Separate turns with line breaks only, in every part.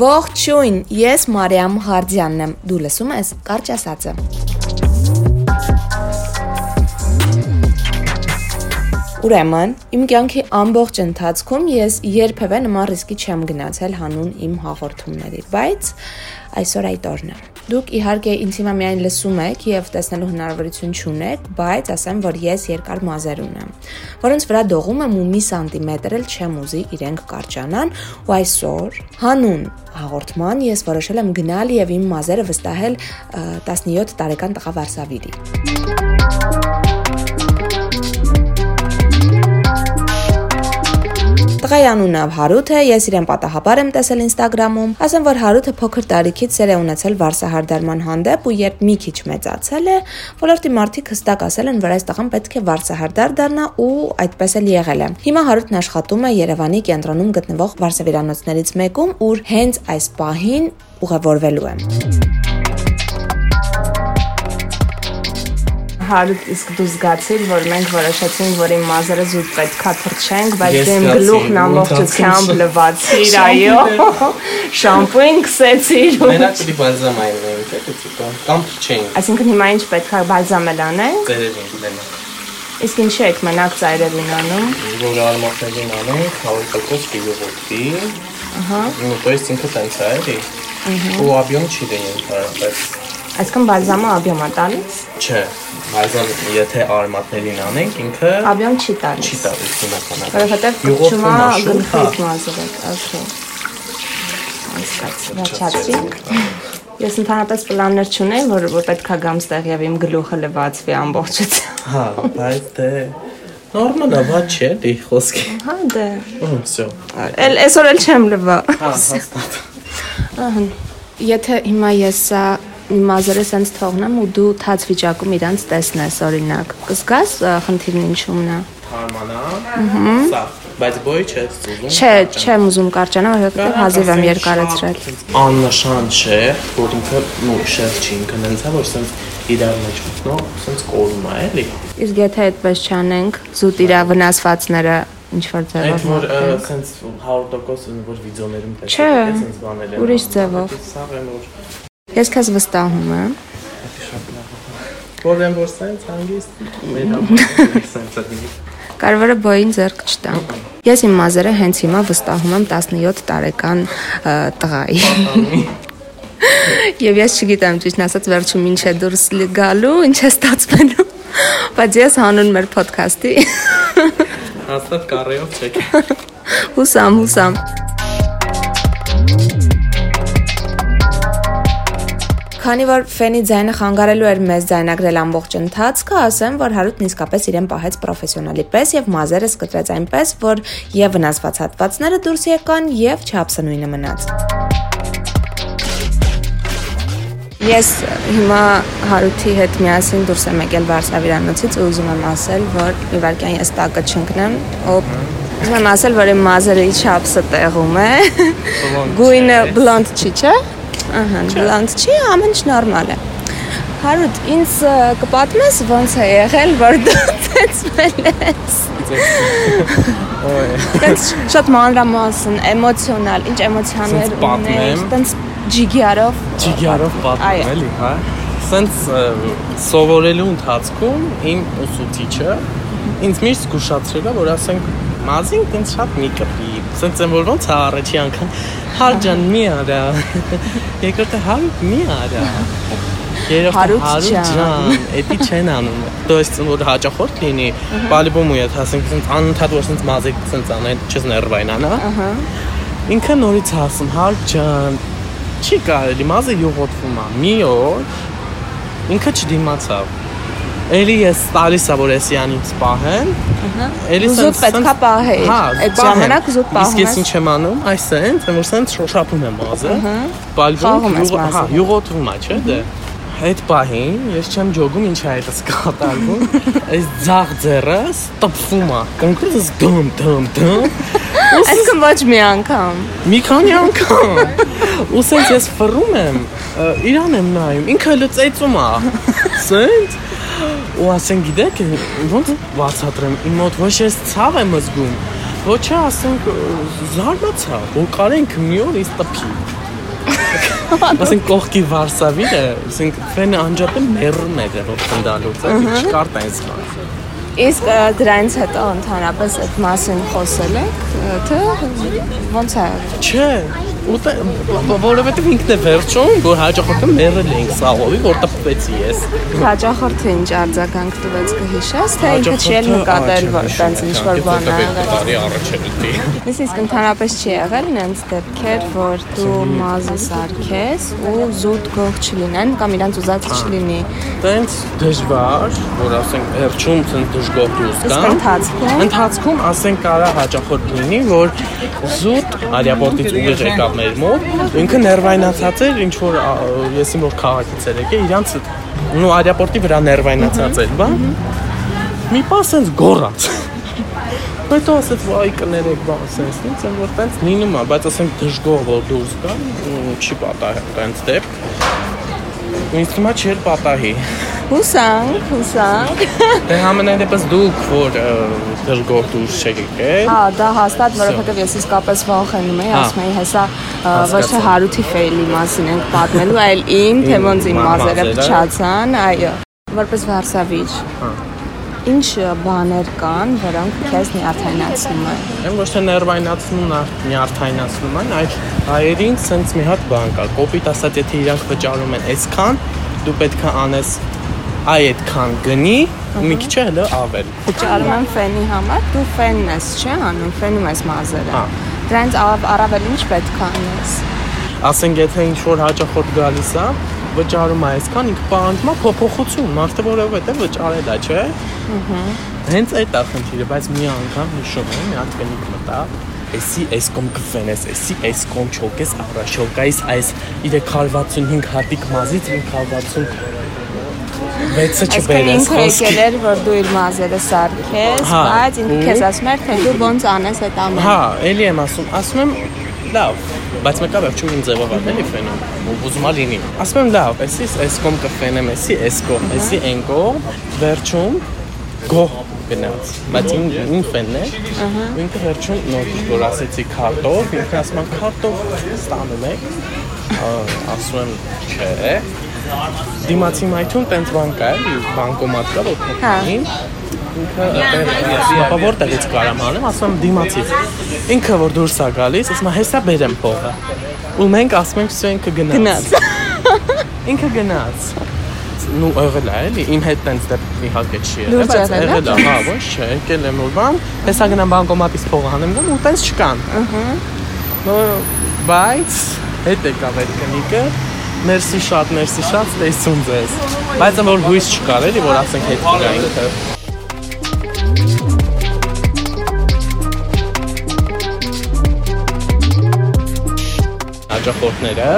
Ողջույն, ես Մարիամ Հարդյանն եմ։ Դու լսում ես Կարճ ասածը։ Ուրեմն, իմ կյանքի ամբողջ ընթացքում ես երբևէ նման ռիսկի չեմ գնացել հանուն իմ հաղորդումների, բայց այսօր այդ օրն է։ Դուք իհարկե ինձ հիմա միայն լսում եք եւ տեսնելու հնարավորություն չունեք, բայց ասեմ, որ ես երկար մազեր ունեմ, որոնց վրա դողում եմ ու մի սանտիմետր էլ չեմ ուզի իրենք կարճանան, ու այսօր հանուն հաղորդման ես որոշել եմ գնալ եւ իմ մազերը վստահել 17 տարեկան տղա Վարսավիրի։ Տղայի անունը Հարութ է, ես իրեն պատահաբար եմ տեսել Instagram-ում։ Ասեմ, որ Հարութը փոքր տարիքից սեր է ունեցել վարսահարդարման հանդեպ ու երբ մի քիչ մեծացել է, ոլորտի մարդիկ հստակ ասել են, որ այս տղան պետք է վարսահարդար դառնա ու այդպես էլ եղել է։ Հիմա Հարութն աշխատում է Երևանի կենտրոնում գտնվող վարսավիրանոցներից մեկում, ուր հենց այս պահին ուղևորվելու է։ հարուտ իսկ դու զգացիր, որ մենք որոշեցինք, որ իմ մազերը զուտ պետքա թրջենք, բայց դեմ գլուխն ամբողջությամբ լվացիր, այո։ Շամպույն քսեցիր։
Մենակ պիտի բալզամային ունենք, թե դուք կամ թրջենք։
Այսինքն հիմա ինչ պետքա բալզամել անենք։
Ծերերին մենակ։
Իսկ ինչ եք մենակ ծայրերին անում։
Որ արմատներին անենք, 100% կիլովոտի։ Ահա։ Ну, то есть ինքը տենց է, էլի։ Ու объем չի դենում, բայց
Այսինքն բալզամը աբյոմ է տալիս։
Չէ, բալզամը եթե արմատներին անենք, ինքը
աբյոմ չի տալիս։
Չի տալիս բնականաբար։
Որովհետև կոչումա գլխից մազրեք, ասում։ Այսպես, վաճացրի։ Ես ընդհանրապես պլաններ չունեի, որ որ պետքա գամ ստեղ եւ իմ գլուխը լվացվի ամբողջությամբ։
Հա, բայց դե նորմալ է, բա չէ, դի խոսքի։
Հա, դե։
Ո՞նց է։
Էլ այսօր էլ չեմ լվա։
Հա, հաստատ։
Ահա։ Եթե հիմա ես սա մազերը սենց թողնեմ ու դու թաց վիճակում իրանց տեսնես օրինակ։ Կզգաս խնդիրն ինչումն է։
Թարմանա։ Սա, բայց բոյ չէ ուզում։
Չէ, չեմ ուզում կարճանա, որովհետեւ հազիվ եմ երկարացրել։
Աննշան չէ, որ ինքը նո շեֆ չի, ինքը նենց է, որ սենց իրար մեջ մտնող, սենց կորում է, էլի։
Իսկ եթե այդպես չանենք, զուտ իրա վնասվածները ինչ որ ձևով։
Այդ որ սենց 100% որ վիդեոներում
տեսել եք, սենց բանել են։ Ուրիշ ձևով։
Սա որ
Ես քեզ վստահում եմ։
Որեն որ սենց հանգիստ մեր սենց է։
Կարևորը բոյին ձեռք չտամ։ Ես իմ մազերը հենց հիմա վստահում եմ 17 տարեկան տղայի։ Եվ ես չգիտեմ ճիշտ ասած վերջում ինչ է դուրս գալու, ինչ է ստացվելու։ Բայց ես հանուն մեր ոդքասթի
հաստատ կարեով չեք։
Հուսամ, հուսամ։ Քանի որ ֆենի ձայնը խանգարելու էր մեզ ձայնագրել ամբողջ ընթացքը, ասեմ, որ Հարութն իսկապես իրեն պահեց պրոֆեսիոնալի պես եւ մազերը սկտրեց այնպես, որ եւ վնասված հատվածները դուրս եկան եւ չափսը նույնը մնաց։ Ես հիմա Հարութի հետ միասին դուրս եմ եկել Վարշավիրանոցից ու ուզում եմ ասել, որ մի վարքյան ես տակը չընկնեմ, օպ Ուզում եմ ասել, որ իմ մազերի չափսը տեղում է։ Գույնը բլոնդ չի, չէ՞։ Ահա, բլանդ չի, ամեն ինչ նորմալ է։ Հարուտ, ինձ կպատմես ոնց է եղել, որ դու ծեցվել ես։ Օյ։ Շատ մանրամասն, էմոցիոնալ, ինչ էմոցիաներ ունես, տենց ջիգյարով։
Ջիգյարով պատմում էլի, հա։ Սենց սովորելու ընթացքում իմ ուսուցիչը ինձ միշտ զգուշացրել է, որ ասենք մազին տենց շատ մի կպի։ Սենց եմ որ ոնց է առաջի անգամ Հարջան մի արա։ Երկրորդը հար մի արա։ Երրորդը հարուջան, էդի չեն անում։ То есть որ հաճախորդ լինի, բալիբոմու է, ասենք սենց անընդհատ որ սենց մազիկ սենց անեն, չես ներվային անա։ Ահա։ Ինքը նորից ասում, հարջան, չի կարելի, մազը յուղոտվում է։ Մի օր ինքը չդիմացավ Էլի ես տալիս ա որ էսի անից պահեն։
Ահա։ Էլի զուտ պետքա պահեի։
Հա,
այդ ժամանակ զուտ պահում ես։
Իսկ ես ինչ եմ անում, այս են, որ սենց շոշափում եմ մազը։ Ահա։ Բալգում հա, յուղոթվում է, չէ՞ դե։ Այդ պահին ես չեմ ջոգում ինչ է այդս կատարվում։ Այս ձախ ձեռս տպվում է։ Կոնկրետ դում դում դում։
Այսքան ոչ մի անգամ։
Մի քանի անգամ։ Ու սենց ես ֆռում եմ, իրան եմ նայում, ինքը լծեցում է։ Սենց ու ասեն գիտեք ոնց բացատրեմ իմ մոտ ոչ ես ցավ եմ զգում ոչ է ասենք զարմացա որ կարենք մի օր ինձ տպի ասենք կողքի Վարշավիը, ասենք ֆենը անջատը մեռն էր որ խնդալուց, չկար տենց բան։
Իսկ դրանից հետո ընդհանրապես այդ մասին խոսել եք, թե ոնց է։
Չէ, որովհետև ինքն է վերջում, որ հաջողորդը մերել ենք սաղովի, որ տպվեցի ես։
Հաջողորդը ինչ արձագանք տվեց կհիշես, թե ինքը չի էլ նկատել, որ տենց ինչ որ բան ա եղել։ Իսկ ընդհանրապես չի եղել նենց դեպքեր, որ դու մազը սարքես ու զուտ գող չլինեն կամ իրանց ուզած չլինի։
Տենց դժվար, որ ասենք վերջում ցենց դժգոհ դուրս
Իսկ
գա։
ընթացքում?
Ընթացքում ասենք կարա հաջողորդ լինի, որ զուտ արիապորտից ուղիղ եկավ մեր մոտ, ինքը ներվայնացած էր, ինչ որ ես իմ որ քաղաքից էր եկել, իրանց նու արիապորտի վրա ներվայնացած էր, բա։ Մի պա սենց գոռաց։ Հետո ասեց, վայ կներեք, բա սենց, ինձ են որ տենց լինում է, բայց ասենք դժգոհ որ դուրս գա, չի պատահել տենց դեպք։ Ինձ է չէր պատահի։
հուսանք, հուսանք։
Դե համենայն դեպս դուք որ դժգոհ դուրս չեք եկել։
Հա, դա հաստատ, որովհետև ես իսկապես վախենում էի,
Հա։
ասում էի, հեսա ոչ թե Հարութի ֆեյլի մասին ենք պատմելու, այլ իմ, թե ոնց իմ
մա-
մազերը փչացան, այո։ Որպես վարսավիճ։
Հա։
Ինչ բաներ կան, որոնք քեզ նյարդայնացնում են։
Եմ ոչ թե ներվայնացնում, նյարդայնացնում են, այլ հայերին սենց մի հատ բան կա։ Կոպիտ ասած, եթե իրանք վճարում են այսքան, դու պետք է անես այ այդքան գնի, ու մի քիչ հələ ավել։
Վճարում եմ ֆենի համար, դու ֆենն ես, չէ՞, անում, ֆենում ես մազերը։ Դրանց ավ- առավել ինչ պետք է անես։
Ասենք եթե ինչ որ հաճախորդ գալիս է, վճարում է այսքան, ինքը պահանջում է փոփոխություն, մարդը որովհետեւ վճարել է, չէ՞։ Հենց այդ է խնդիրը, բայց մի անգամ հիշում եմ, մի հատ կնիկ մտա, Էսի էս կոմ կվենես, էսի էս կոմ չոկես առաջոկայիս այս 365 հատիկ մազից 560 վեցը
Այսինքն
չբերես
ինքը եկել էր, որ դու իր մազերը սարքես,
Հա,
բայց ինքը քեզ ասում էր, թե դու ոնց անես այդ ամենը։
Հա, էլի եմ ասում, ասում եմ լավ, բայց մեկը վերջում ինձ ձևով ատելի ֆենում, ու ուզում ա լինի։ Ասում եմ լավ, էսի էս կոմ կֆենեմ, էսի էս կոմ, էսի այն կոմ, վերջում գոհ գնաց, բայց իմ ֆենն է։ ու Ինքը վերջում նոր որ ասեցի քարտով, ինքը ասում է քարտով ստանում եք։ Ասում եմ չէ։ Դիմացի մայթուն տենց բան կա, էլի բանկոմատ կա, որ
Հա։
Ինքը ապա որտեղից կարամ անեմ, ասում դիմացից։ Ինքը որ դուրս է գալիս, ասում է հեսա բերեմ փողը։ Ու մենք ասում ենք, «Սա ինքը գնաց»։
Գնաց։
Ինքը գնաց։ Նու եղել է, էլի իմ հետ տենց դեպք իհարկե չի եղել,
եղել է,
է, հա, ոչ չէ, եկել եմ որ բան, հեսա գնամ բանկոմատից փողը հանեմ գամ ու տենց չկան։ Ահա։ Նո, բայց հետ եկավ այդ կնիկը, մերսի շատ, մերսի շատ, տեսուն ձեզ։ Բայց որ հույս չկար էլի, որ ասենք հետ գա ինքը։ Հաջախորդները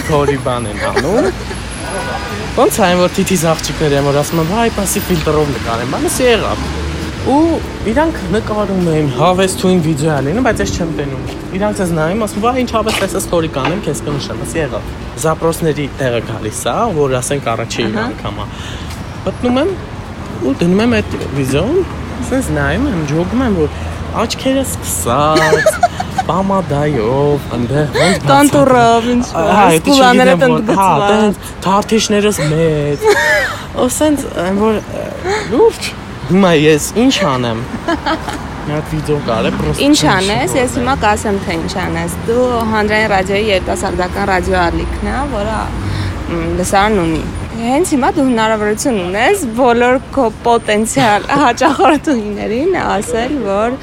story բան են անում։ Ոնց այն որ թիթիզ աղջիկներ են որ ասում են, «Վայ, պասի ֆիլտրով նկարեմ»։ Բանը սի եղավ։ Ու իրանք նկարում են հավեսթույն վիդեո ալինում, բայց ես չեմ տենում։ Իրանք ես նայում, ասում, «Վայ, ինչ հավես տեսա story կանեմ, քեզ կնշեմ»։ Ասի եղավ։ Զապրոսների տեղը գալիս է, որ ասենք առաջի անգամ է։ Մտնում եմ ու դնում եմ այդ վիդեոն, ասես նայում եմ, ջոգում եմ, որ աչքերը սկսած, պամադայով, այնտեղ ոնց
Տանտուրով ինչ
Հա,
սկուլաները
որ- Հա, տենց թարթիշներս մեծ։ Ու սենց այն որ լուրջ հիմա ես ինչ անեմ։ Մի հատ վիդեո կարե պրոստը։
Ինչ անես, ես հիմա կասեմ թե ինչ անես։ Դու հանրային ռադիոյի երիտասարդական ռադիո ալիքն է, որը լսարան ունի։ Հենց հիմա դու հնարավորություն ունես բոլոր քո պոտենցիալ հաճախորդուհիներին ասել, որ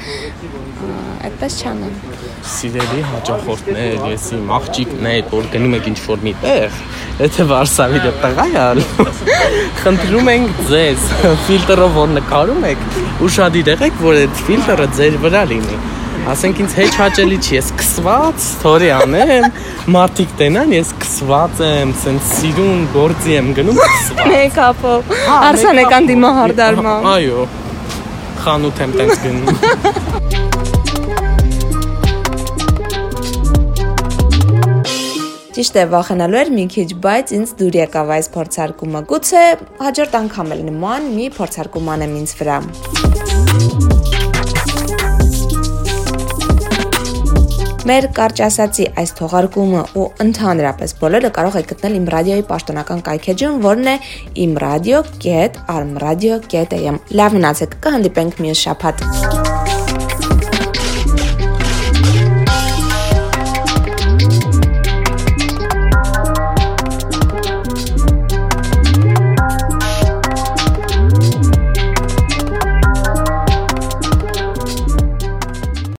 այդպես չանեն։
Սիրելի հաճախորդներ, ես իմ աղջիկներ, որ գնում եք ինչ-որ մի տեղ, եթե Վարշավի դե տղա է ալու, խնդրում ենք ձեզ ֆիլտրով որ նկարում եք, ուշադիր եղեք, որ այդ ֆիլտրը ձեր վրա լինի։ Ասենք ինձ հեչ հաճելի չի, ես քսված, story անեմ, մարդիկ տենան, ես քսված եմ, սենց սիրուն գործի եմ գնում քսված։
Մեյքափով,
Հա,
արսանեկան դիմահարդարման։
Այո։ Խանութ եմ տենց գնում։
Ճիշտ է, վախենալու էր մի քիչ, բայց ինձ դուր եկավ այս փորձարկումը։ Գուցե հաջորդ անգամ էլ նման մի փորձարկում անեմ ինձ վրա։ Մեր կարճ ասացի այս թողարկումը ու ընդհանրապես բոլորը կարող եք գտնել իմ ռադիոյի պաշտոնական կայքեջում, որն է imradio.armradio.am։ Լավ մնացեք, կհանդիպենք մյուս շաբաթ։